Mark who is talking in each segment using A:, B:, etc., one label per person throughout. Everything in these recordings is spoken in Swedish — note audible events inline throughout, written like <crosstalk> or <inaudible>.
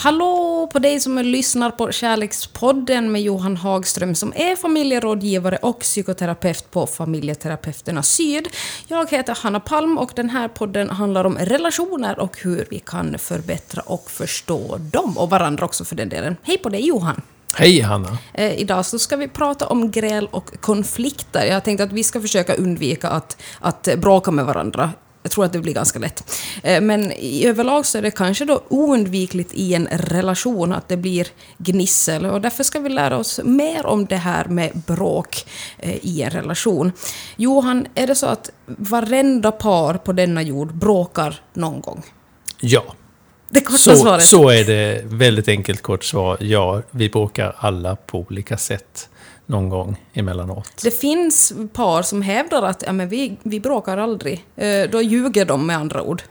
A: Hallå på dig som lyssnar på Kärlekspodden med Johan Hagström som är familjerådgivare och psykoterapeut på Familjeterapeuterna Syd. Jag heter Hanna Palm och den här podden handlar om relationer och hur vi kan förbättra och förstå dem och varandra också för den delen. Hej på dig Johan!
B: Hej Hanna!
A: Eh, idag så ska vi prata om gräl och konflikter. Jag tänkte att vi ska försöka undvika att, att bråka med varandra jag tror att det blir ganska lätt. Eh, men överlag så är det kanske då oundvikligt i en relation att det blir gnissel och därför ska vi lära oss mer om det här med bråk eh, i en relation. Johan, är det så att varenda par på denna jord bråkar någon gång?
B: Ja.
A: Det korta
B: så,
A: svaret.
B: Så är det väldigt enkelt kort svar. Ja, vi bråkar alla på olika sätt någon gång emellanåt.
A: Det finns par som hävdar att ja, men vi, vi bråkar aldrig. Eh, då ljuger de med andra ord.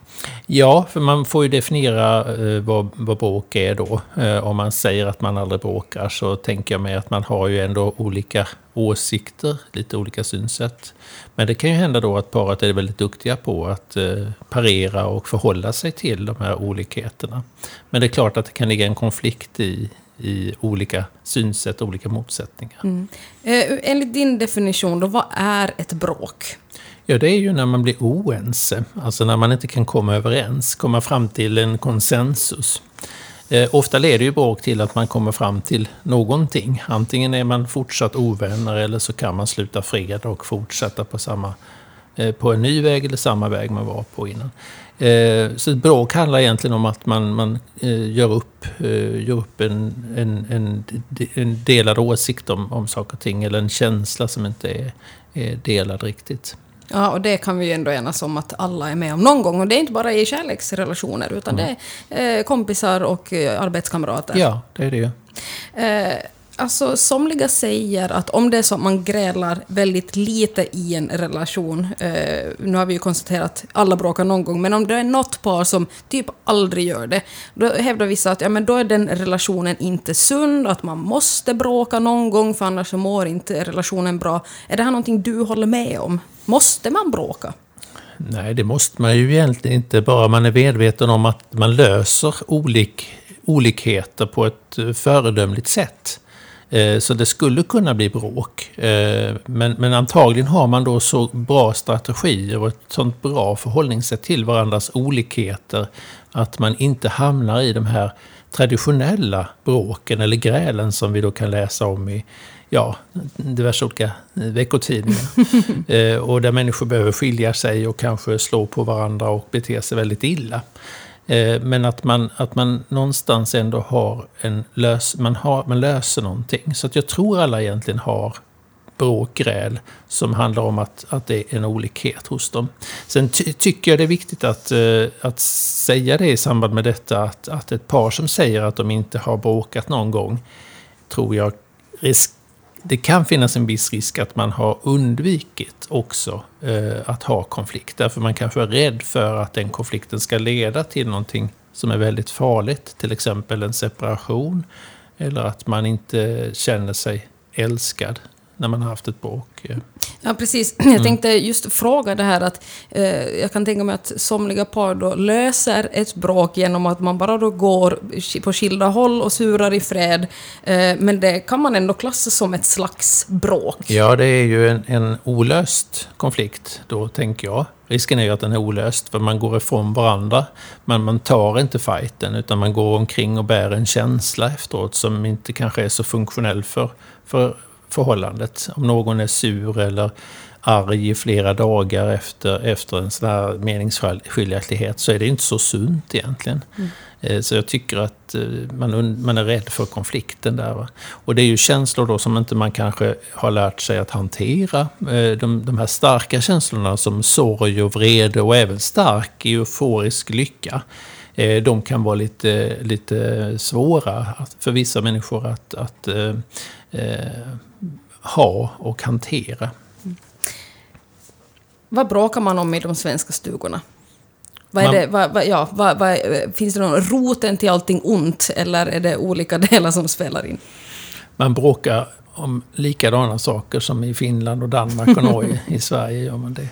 B: Ja, för man får ju definiera eh, vad, vad bråk är då. Eh, om man säger att man aldrig bråkar så tänker jag mig att man har ju ändå olika åsikter, lite olika synsätt. Men det kan ju hända då att paret är väldigt duktiga på att eh, parera och förhålla sig till de här olikheterna. Men det är klart att det kan ligga en konflikt i, i olika synsätt och olika motsättningar. Mm.
A: Eh, enligt din definition, då, vad är ett bråk?
B: Ja, det är ju när man blir oense. Alltså när man inte kan komma överens, komma fram till en konsensus. Eh, ofta leder ju bråk till att man kommer fram till någonting. Antingen är man fortsatt ovänner eller så kan man sluta fred och fortsätta på, samma, eh, på en ny väg eller samma väg man var på innan. Eh, så ett bråk handlar egentligen om att man, man eh, gör upp, eh, gör upp en, en, en, en delad åsikt om, om saker och ting, eller en känsla som inte är, är delad riktigt.
A: Ja, och det kan vi ju ändå enas om att alla är med om någon gång. Och det är inte bara i kärleksrelationer, utan mm. det är kompisar och arbetskamrater.
B: Ja, det är det ju.
A: Alltså, somliga säger att om det är så att man grälar väldigt lite i en relation, eh, nu har vi ju konstaterat att alla bråkar någon gång, men om det är något par som typ aldrig gör det, då hävdar vissa att ja, men då är den relationen inte sund, att man måste bråka någon gång, för annars så mår inte relationen bra. Är det här någonting du håller med om? Måste man bråka?
B: Nej, det måste man ju egentligen inte, bara man är medveten om att man löser olik, olikheter på ett eh, föredömligt sätt. Eh, så det skulle kunna bli bråk. Eh, men, men antagligen har man då så bra strategier och ett sånt bra förhållningssätt till varandras olikheter att man inte hamnar i de här traditionella bråken eller grälen som vi då kan läsa om i ja, diverse olika veckotidningar. <laughs> Eh, och där människor behöver skilja sig och kanske slå på varandra och bete sig väldigt illa. Eh, men att man, att man någonstans ändå har en lös, man, har, man löser någonting. Så att jag tror alla egentligen har bråkgräl som handlar om att, att det är en olikhet hos dem. Sen ty tycker jag det är viktigt att, eh, att säga det i samband med detta att, att ett par som säger att de inte har bråkat någon gång tror jag risk, det kan finnas en viss risk att man har undvikit också eh, att ha konflikt. Därför man kanske är rädd för att den konflikten ska leda till någonting som är väldigt farligt. Till exempel en separation. Eller att man inte känner sig älskad när man har haft ett bråk.
A: Ja, precis. <clears throat> Jag mm. tänkte just fråga det här att eh, jag kan tänka mig att somliga par då löser ett bråk genom att man bara då går på skilda håll och surar i fred. Eh, men det kan man ändå klassa som ett slags bråk.
B: Ja, det är ju en, en olöst konflikt då, tänker jag. Risken är ju att den är olöst, för man går ifrån varandra. Men man tar inte fighten, utan man går omkring och bär en känsla efteråt som inte kanske är så funktionell för, för förhållandet. Om någon är sur eller arg i flera dagar efter, efter en sån här meningsskiljaktighet så är det inte så sunt egentligen. Mm. Eh, så jag tycker att eh, man, man är rädd för konflikten där. Och det är ju känslor då som inte man kanske har lärt sig att hantera. Eh, de, de här starka känslorna som sorg och vrede och även stark euforisk lycka. De kan vara lite, lite svåra för vissa människor att, att ha och hantera.
A: Vad bråkar man om i de svenska stugorna? Vad är
B: Man-
A: det, vad, vad, ja, vad, vad, finns det någon roten till allting ont eller är det olika <laughs> delar som spelar in?
B: Man bråkar om likadana saker som i Finland och Danmark och Norge. <laughs> I Sverige gör man det.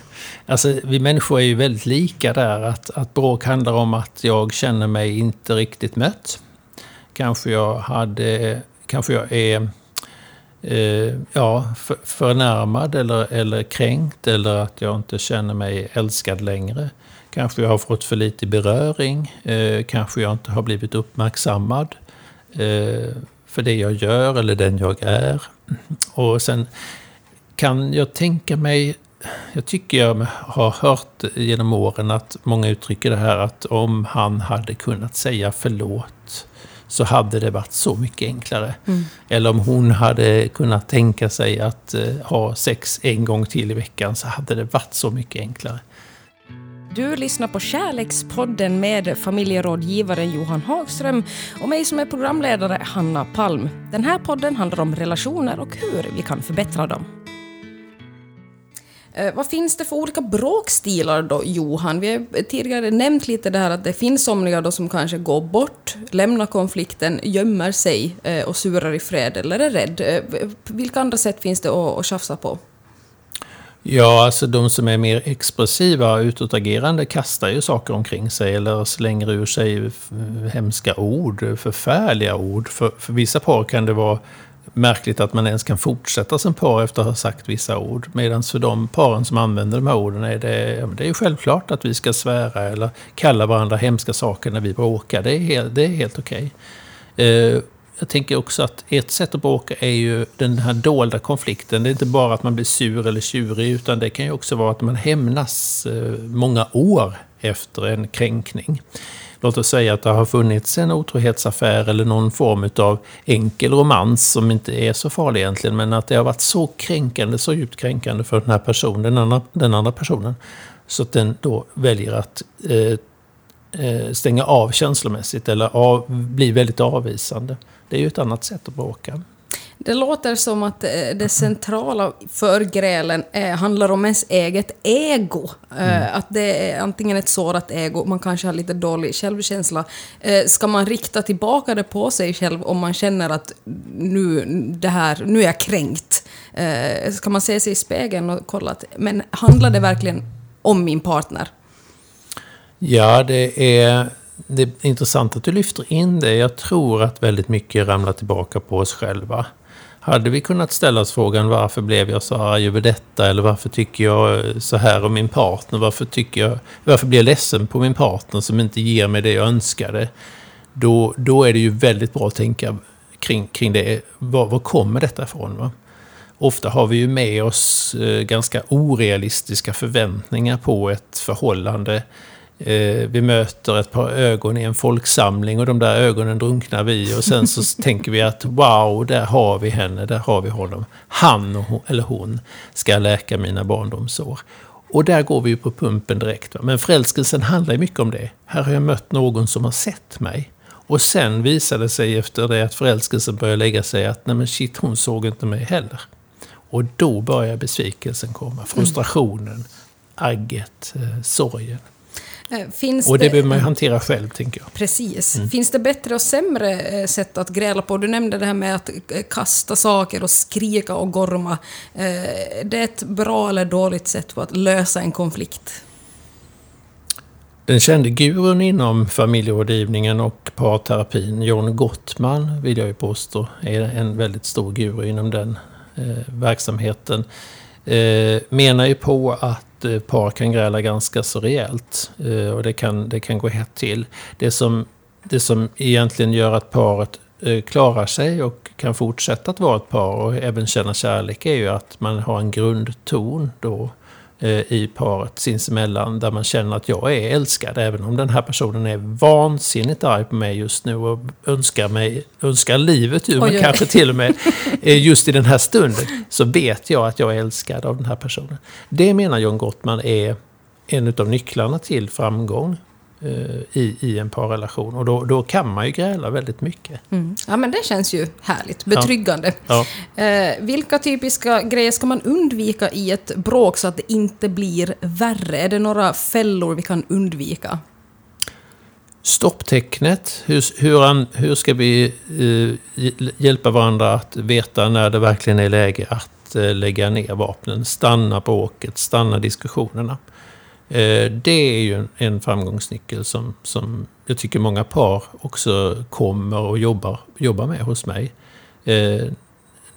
B: Alltså, vi människor är ju väldigt lika där. Att, att bråk handlar om att jag känner mig inte riktigt mött. Kanske jag hade... Kanske jag är eh, ja, för, förnärmad eller, eller kränkt eller att jag inte känner mig älskad längre. Kanske jag har fått för lite beröring. Eh, kanske jag inte har blivit uppmärksammad eh, för det jag gör eller den jag är. Och sen kan jag tänka mig, jag tycker jag har hört genom åren att många uttrycker det här att om han hade kunnat säga förlåt så hade det varit så mycket enklare. Eller om hon hade kunnat tänka sig att eh, ha sex en gång till i veckan så hade det varit så mycket enklare.
A: Du lyssnar på Kärlekspodden med familjerådgivaren Johan Hagström och mig som är programledare Hanna Palm. Den här podden handlar om relationer och hur vi kan förbättra dem. Eh, vad finns det för olika bråkstilar då, Johan? Vi har tidigare nämnt lite det här att det finns somliga då som kanske går bort, lämnar konflikten, gömmer sig eh, och surar i fred eller är rädd. Eh, vilka andra sätt finns det att tjafsa på?
B: Ja, alltså de som är mer expressiva och utåtagerande kastar ju saker omkring sig eller slänger ur sig hemska ord, förfärliga ord. För, för vissa par kan det vara märkligt att man ens kan fortsätta som par efter att ha sagt vissa ord. Medan för de paren som använder de här orden är det, det är självklart att vi ska svära eller kalla varandra hemska saker när vi bråkar. Det är helt, det är helt okej. Eh, jag tänker också att ett sätt att bråka är ju den här dolda konflikten. Det är inte bara att man blir sur eller tjurig, utan det kan ju också vara att man hämnas eh, många år efter en kränkning. Låt oss säga att det har funnits en otrohetsaffär eller någon form av enkel romans som inte är så farlig egentligen, men att det har varit så kränkande, så djupt kränkande för den här personen, den andra, den andra personen, så att den då väljer att eh, eh, stänga av känslomässigt eller av, bli väldigt avvisande. Det är ju ett annat sätt att bråka.
A: Det låter som att eh, det centrala för grälen eh, handlar om ens eget ego. Eh, Att det är antingen ett sårat ego, man kanske har lite dålig självkänsla. Ska man rikta tillbaka det på sig själv om man känner att nu, det här, nu är jag kränkt? Ska man se sig i spegeln och kolla att men handlar det verkligen om min partner?
B: Ja, det är, det är intressant att du lyfter in det. Jag tror att väldigt mycket ramlar tillbaka på oss själva. Hade vi kunnat ställa oss frågan varför blev jag så arg över detta? Eller varför tycker jag så här om min partner? Varför, tycker jag, varför blir jag ledsen på min partner som inte ger mig det jag önskade? Då, då är det ju väldigt bra att tänka kring, kring det. Var, var kommer detta ifrån? Va? Ofta har vi ju med oss eh, ganska orealistiska förväntningar på ett förhållande. Eh, vi möter ett par ögon i en folksamling och de där ögonen drunknar vi och sen så <laughs> tänker vi att wow, där har vi henne, där har vi honom. Han och hon, eller hon ska läka mina barndomsår. Och där går vi ju på pumpen direkt. Va? Men förälskelsen handlar ju mycket om det. Här har jag mött någon som har sett mig. Och sen visade det sig efter det att förälskelsen började lägga sig att nej men shit, hon såg inte mig heller. Och då börjar besvikelsen komma, frustrationen, agget, eh, sorgen.
A: Eh, Finns
B: Och det behöver man ju hantera själv, tänker jag.
A: Precis. Finns det bättre och sämre eh, sätt att gräla på? Du nämnde det här med att eh, kasta saker och skrika och gorma. Det är ett bra eller dåligt sätt på att lösa en konflikt.
B: Den kände gurun inom familjerådgivningen och parterapin, John Gottman, vill jag ju påstå, är en väldigt stor guru inom den eh, verksamheten. Eh, menar ju på att Eh, par kan gräla ganska så rejält eh, och det kan, det kan gå hett till. Det som, det som egentligen gör att paret eh, klarar sig och kan fortsätta att vara ett par och även känna kärlek är ju att man har en grundton då i paret sinsemellan där man känner att jag är älskad även om den här personen är vansinnigt arg på mig just nu och önskar, mig, önskar livet ur mig kanske till och med <laughs> eh, just i den här stunden så vet jag att jag är älskad av den här personen. Det menar John Gottman är en av nycklarna till framgång eh, i, i en parrelation och då, då kan man ju gräla väldigt mycket.
A: Mm. Ja, men det känns ju härligt. Betryggande.
B: Ja.
A: Eh, vilka typiska grejer ska man undvika i ett bråk så att det inte blir värre? Är det några fällor vi kan undvika?
B: stopptecknet. Hur, hur, hur ska vi eh, hjälpa varandra att veta när det verkligen är läge att eh, lägga ner vapnen? Stanna bråket, stanna diskussionerna. Eh, det är ju en, en framgångsnyckel som, som jag tycker många par också kommer och jobbar, jobbar med hos mig. Eh,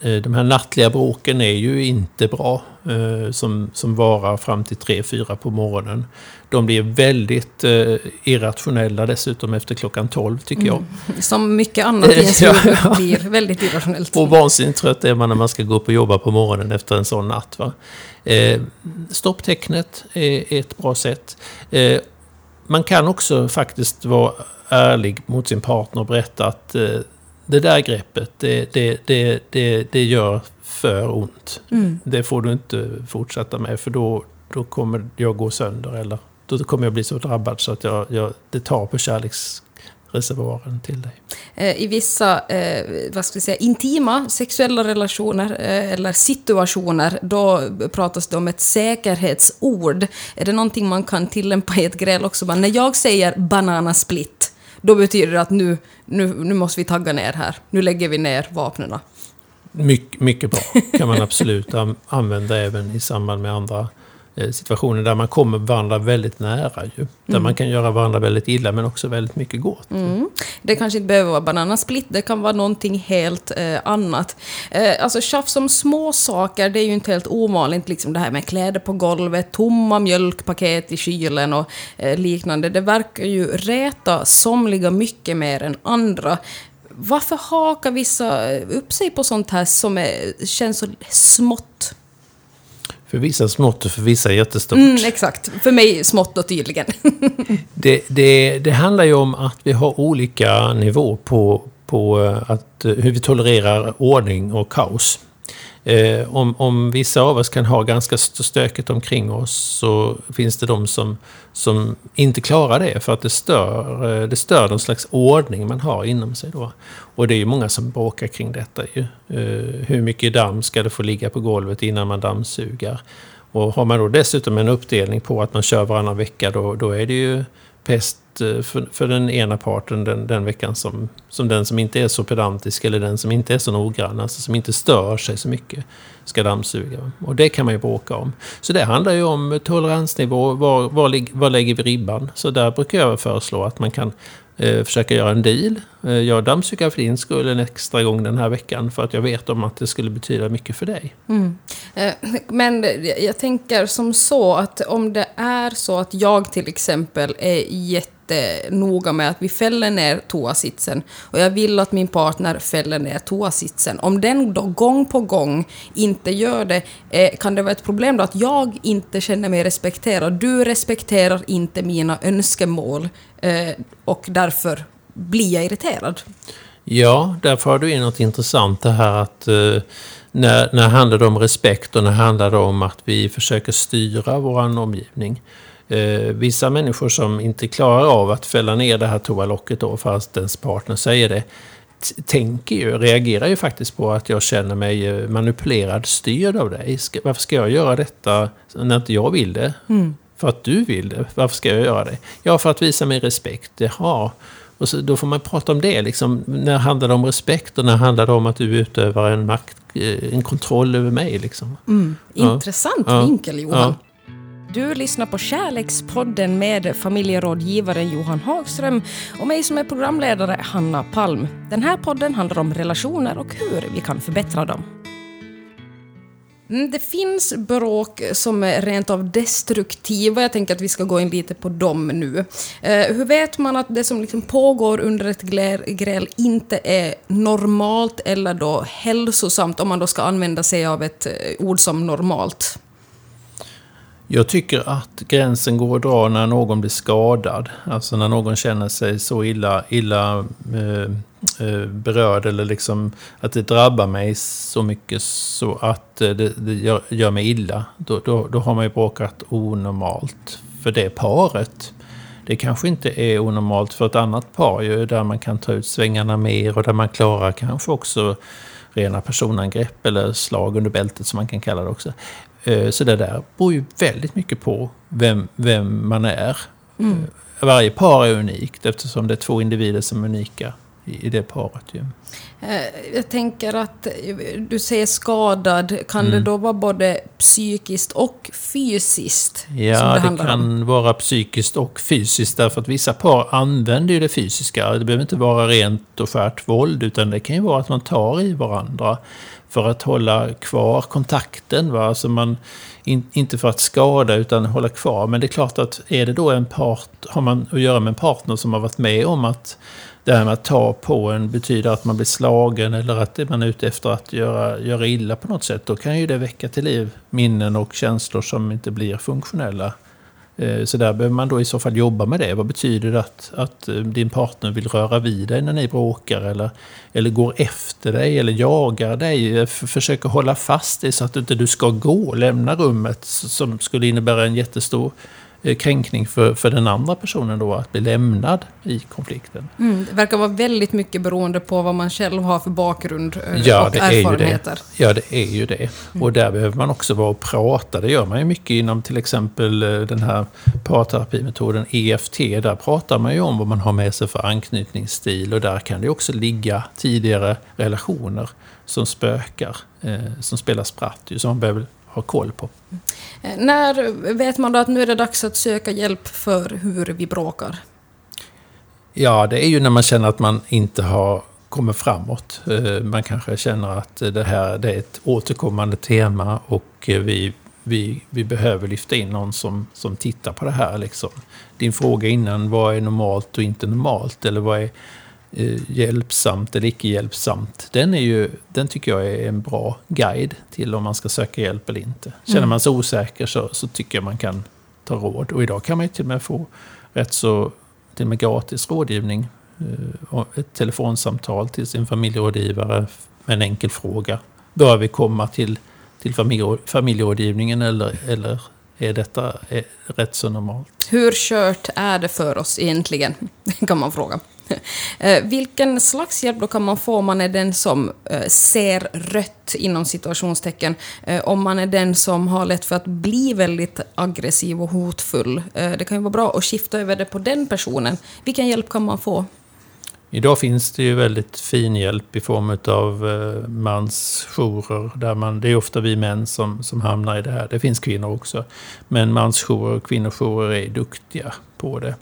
B: Eh, de här nattliga bråken är ju inte bra, eh, som, som varar fram till 3-4 på morgonen. De blir väldigt eh, irrationella dessutom efter klockan 12 tycker jag. Mm.
A: Som mycket annat i ens <laughs> liv blir väldigt irrationellt.
B: Och vansinnigt trött är man när man ska gå upp och jobba på morgonen efter en sån natt. Va? stopptecknet är ett bra sätt. man kan också faktiskt vara ärlig mot sin partner och berätta att det där greppet, det, det, det, det, det gör för ont. Mm. Det får du inte fortsätta med för då, då kommer jag gå sönder eller då kommer jag bli så drabbad så att jag, jag, det tar på kärleksreservoaren till dig.
A: Eh, I vissa eh, vad ska vi säga, intima sexuella relationer eh, eller situationer, då pratas det om ett säkerhetsord. Är det någonting man kan tillämpa i ett gräl också? när jag säger bananasplit, då betyder det att nu, nu, nu måste vi tagga ner här. Nu lägger vi ner vapnen.
B: Mycket, mycket bra. kan man absolut använda även i samband med andra situationer där man kommer varandra väldigt nära. Ju. Där mm. man kan göra varandra väldigt illa men också väldigt mycket gott.
A: Mm. Det kanske inte behöver vara bananasplit, det kan vara någonting helt eh, annat. Eh, alltså tjafs om små saker, det är ju inte helt ovanligt. Liksom det här med kläder på golvet, tomma mjölkpaket i kylen och eh, liknande. Det verkar ju räta somliga mycket mer än andra varför hakar vissa upp sig på sånt här som är, känns så smått?
B: För vissa smått och för vissa jättestort.
A: Mm, exakt. För mig smått och tydligen. <laughs>
B: det, det, det handlar ju om att vi har olika nivå på, på eh, att, eh, hur vi tolererar ordning och kaos. Eh, om, om vissa av oss kan ha ganska stökigt omkring oss så finns det de som, som inte klarar det för att det stör, eh, det stör någon slags ordning man har inom sig. Då. Och det är ju många som bråkar kring detta. Ju. Eh, hur mycket damm ska det få ligga på golvet innan man dammsugar? Och har man då dessutom en uppdelning på att man kör varannan vecka då, då är det ju pest eh, för, för den ena parten den, den veckan som, som den som inte är så pedantisk eller den som inte är så noggrann, alltså som inte stör sig så mycket, ska dammsuga. Och det kan man ju bråka om. Så det handlar ju om toleransnivå, var, var, var lägger vi ribban? Så där brukar jag föreslå att man kan eh, försöka göra en deal. Eh, jag dammsuger för din skull en extra gång den här veckan för att jag vet om att det skulle betyda mycket för dig. Mm.
A: Eh, men jag tänker som så att om det är så att jag till exempel är jätte jättenoga med att vi fäller ner toasitsen och jag vill att min partner fäller ner toasitsen. Om den då gång på gång inte gör det, eh, kan det vara ett problem då att jag inte känner mig respekterad? Du respekterar inte mina önskemål eh, och därför blir jag irriterad.
B: Ja, där för du in något intressant det här att eh, när, när handlar det om respekt och när handlar det om att vi försöker styra vår omgivning eh, vissa människor som inte klarar av att fälla ner det här toalocket då, fast ens partner säger det, tänker ju, reagerar ju faktiskt på att jag känner mig eh, manipulerad, styrd av dig. Ska, varför ska jag göra detta när inte jag vill det? Mm. För att du vill det. Varför ska jag göra det? Ja, för att visa mig respekt. Jaha. Och så, då får man prata om det. Liksom, när handlar det om respekt och när handlar det om att du utövar en makt, eh, en kontroll över mig? Liksom.
A: Mm. Intressant ja. vinkel, Johan. Ja. Du lyssnar på Kärlekspodden med familjerådgivaren Johan Hagström och mig som är programledare, Hanna Palm. Den här podden handlar om relationer och hur vi kan förbättra dem. Mm, det finns bråk som är rent av destruktiva. Jag tänker att vi ska gå in lite på dem nu. Eh, hur vet man att det som liksom pågår under ett gräl inte är normalt eller då hälsosamt, om man då ska använda sig av ett eh, ord som normalt?
B: Jag tycker att gränsen går att dra när någon blir skadad. Alltså när någon känner sig så illa, illa eh, eh berörd eller liksom att det drabbar mig så mycket så att eh, det, det gör, gör, mig illa. Då, då, då har man ju bråkat onormalt för det paret. Det kanske inte är onormalt för ett annat par ju, där man kan ta ut svängarna mer och där man klarar kanske också rena personangrepp eller slag under bältet som man kan kalla det också. Eh, så det där beror ju väldigt mycket på vem, vem man är. Mm. Varje par är unikt eftersom det är två individer som är unika i, i det paret. Ju.
A: Eh, jag tänker att du säger skadad. Kan mm. det då vara både psykiskt och fysiskt?
B: Ja, det, det kan om? vara psykiskt och fysiskt. Därför att vissa par använder ju det fysiska. Det behöver inte vara rent och skärt våld. Utan det kan ju vara att man tar i varandra för att hålla kvar kontakten. Va? Alltså man, in, inte för att skada utan hålla kvar. Men det är klart att är det då en part, har man att göra med en partner som har varit med om att det här med att ta på en betyder att man blir slagen eller att man är ute efter att göra, göra illa på något sätt. Då kan ju det väcka till liv minnen och känslor som inte blir funktionella. Eh, så där behöver man då i så fall jobba med det. Vad betyder det att, att eh, din partner vill röra vid dig när ni bråkar? Eller, eller går efter dig eller jagar dig? Eh, Försöker hålla fast dig så att du inte du ska gå, lämna rummet. Som skulle innebära en jättestor kränkning för, för den andra personen då att bli lämnad i konflikten.
A: Mm, det verkar vara väldigt mycket beroende på vad man själv har för bakgrund eh, ja, och det erfarenheter.
B: Är ju det. Ja, det är ju det. Mm. Och där behöver man också vara och prata. Det gör man ju mycket inom till exempel eh, den här parterapimetoden EFT. Där pratar man ju om vad man har med sig för anknytningsstil och där kan det också ligga tidigare relationer som spökar, eh, som spelar spratt, som man behöver ha koll på.
A: Eh, när vet man då att nu är det dags att söka hjälp för hur vi bråkar?
B: Ja, det är ju när man känner att man inte har kommit framåt. Eh, man kanske känner att det här det är ett återkommande tema och vi, vi, vi behöver lyfta in någon som, som tittar på det här. Liksom. Din fråga innan, vad är normalt och inte normalt? Eller vad är Eh, hjälpsamt eller icke hjälpsamt. Den, är ju, den tycker jag är en bra guide till om man ska söka hjälp eller inte. Känner mm. man sig osäker så, så tycker jag man kan ta råd. Och idag kan man ju till och med få rätt så till och med gratis rådgivning. Eh, ett telefonsamtal till sin familjerådgivare med en enkel fråga. Bör vi komma till, till familjerådgivningen eller, eller är detta är rätt så normalt?
A: Hur kört är det för oss egentligen? <laughs> kan man fråga. Eh, vilken slags hjälp då kan man få om man är den som eh, ser rött inom situationstecken? Eh, om man är den som har lätt för att bli väldigt aggressiv och hotfull. Det kan ju vara bra att skifta över det på den personen. Vilken hjälp kan man få?
B: Idag finns det ju väldigt fin hjälp i form av eh, mansjourer. Där man, det är ofta vi män som, som hamnar i det här. Det finns kvinnor också. Men mansjourer och kvinnojourer är duktiga på det.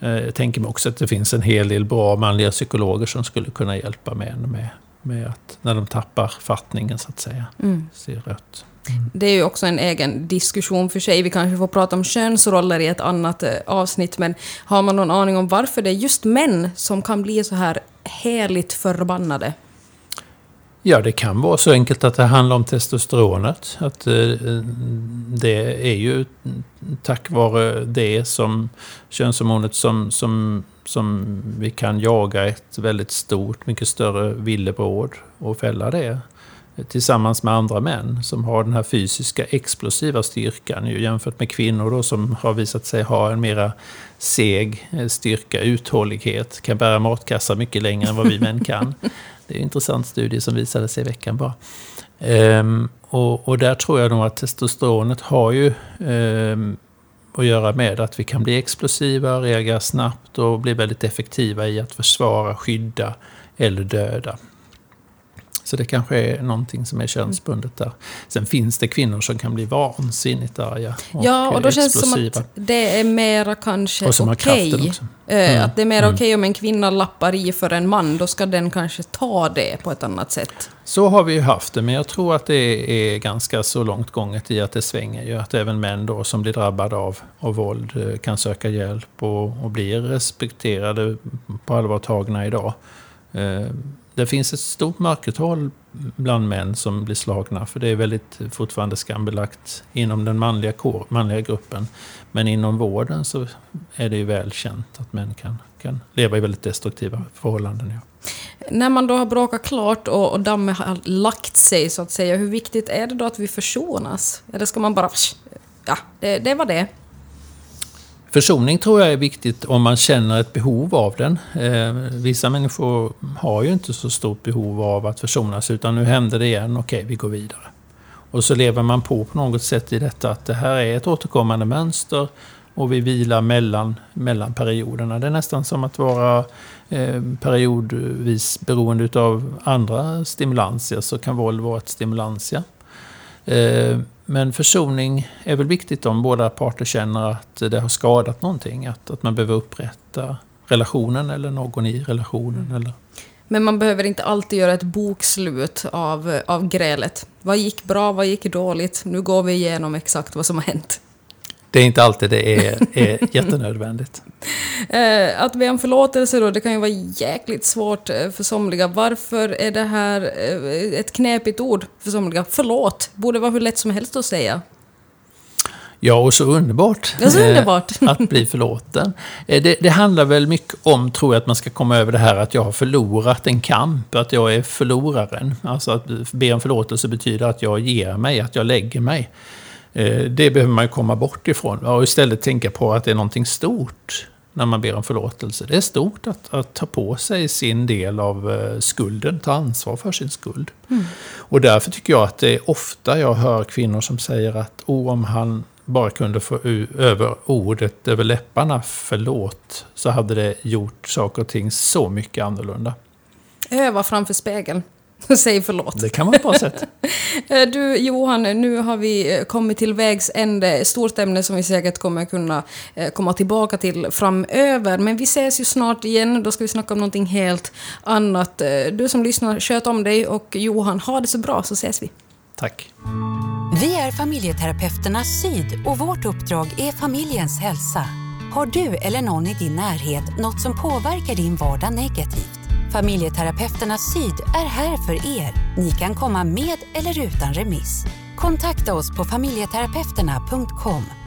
B: Eh, jag tänker mig också att det finns en hel del bra manliga psykologer som skulle kunna hjälpa män med, med att, när de tappar fattningen så att säga, mm. ser rött.
A: Mm. Det är ju också en egen diskussion för sig. Vi kanske får prata om könsroller i ett annat eh, avsnitt, men har man någon aning om varför det är just män som kan bli så här heligt förbannade?
B: Ja, det kan vara så enkelt att det handlar om testosteronet. Att eh, det är ju tack vare det som könshormonet som, som, som vi kan jaga ett väldigt stort, mycket större villebråd och fälla det. Tillsammans med andra män som har den här fysiska explosiva styrkan jämfört med kvinnor då, som har visat sig ha en mera seg eh, styrka, uthållighet, kan bära matkassar mycket längre än vad vi män kan. <laughs> Det är en intressant studie som visade sig i veckan bara. Ehm, och, och, där tror jag nog att testosteronet har ju ehm, att göra med att vi kan bli explosiva, reagera snabbt och bli väldigt effektiva i att försvara, skydda eller döda. Så det kanske är någonting som är könsbundet där. Sen finns det kvinnor som kan bli vansinnigt arga
A: och Ja, och då känns det som att det är mera kanske okej. Okay. Eh, mm. Att det är mer mm. okej okay om en kvinna lappar i för en man, då ska den kanske ta det på ett annat sätt.
B: Så har vi ju haft det, men jag tror att det är ganska så långt gånget i att det svänger ju. Att även män då som blir drabbade av, av våld eh, kan söka hjälp och, och blir respekterade på allvar tagna idag. Det finns ett stort mörkertal bland män som blir slagna, för det är väldigt eh, fortfarande skambelagt inom den manliga, kår, manliga gruppen. Men inom vården så är det ju väl känt att män kan, kan leva i väldigt destruktiva förhållanden. Ja.
A: När man då har bråkat klart och, och dammet har lagt sig, så att säga, hur viktigt är det då att vi försonas? Eller ska man bara... Ja, det, det var det.
B: Försoning tror jag är viktigt om man känner ett behov av den. Eh, vissa människor har ju inte så stort behov av att försonas, utan nu händer det igen, okej, vi går vidare. Och så lever man på på något sätt i detta att det här är ett återkommande mönster och vi vilar mellan, mellan perioderna. Det är nästan som att vara eh, periodvis beroende av andra stimulanser, så kan våld vara ett stimulantia. Eh, men försoning är väl viktigt om båda parter känner att det har skadat någonting, att, att man behöver upprätta relationen eller någon i relationen. Eller
A: men man behöver inte alltid göra ett bokslut av, av grälet. Vad gick bra, vad gick dåligt? Nu går vi igenom exakt vad som har hänt.
B: Det är inte alltid det är, är <laughs> jättenödvändigt.
A: Eh, att be om förlåtelse då, det kan ju vara jäkligt svårt eh, för somliga. Varför är det här eh, ett knepigt ord för somliga? Förlåt, borde vara hur lätt som helst att säga.
B: Ja, och så underbart.
A: Ja, så underbart. <laughs>
B: att bli förlåten. Det, det, handlar väl mycket om, tror jag, att man ska komma över det här att jag har förlorat en kamp, att jag är förloraren. Alltså att be om förlåtelse betyder att jag ger mig, att jag lägger mig. Eh, det behöver man komma bort ifrån och istället tänka på att det är någonting stort när man ber om förlåtelse. Det är stort att, att ta på sig sin del av eh, skulden, ta ansvar för sin skuld. Mm. Och därför tycker jag att det är ofta jag hör kvinnor som säger att oh, om han bara kunde få över ordet över läpparna förlåt, så hade det gjort saker och ting så mycket annorlunda.
A: Öva framför spegeln. <laughs> Säg förlåt.
B: Det kan vara ett bra sätt. <laughs>
A: Eh, du Johan, nu har vi eh, kommit till vägs ände. Stort ämne som vi säkert kommer kunna eh, komma tillbaka till framöver. Men vi ses ju snart igen. Då ska vi snacka om någonting helt annat. Du som lyssnar, sköt om dig och Johan, ha det så bra så ses vi.
B: Tack.
C: Vi är familjeterapeuterna Syd och vårt uppdrag är familjens hälsa. Har du eller någon i din närhet något som påverkar din vardag negativt? Familjeterapeuterna Syd är här för er. Ni kan komma med eller utan remiss. Kontakta oss på familjeterapeuterna.com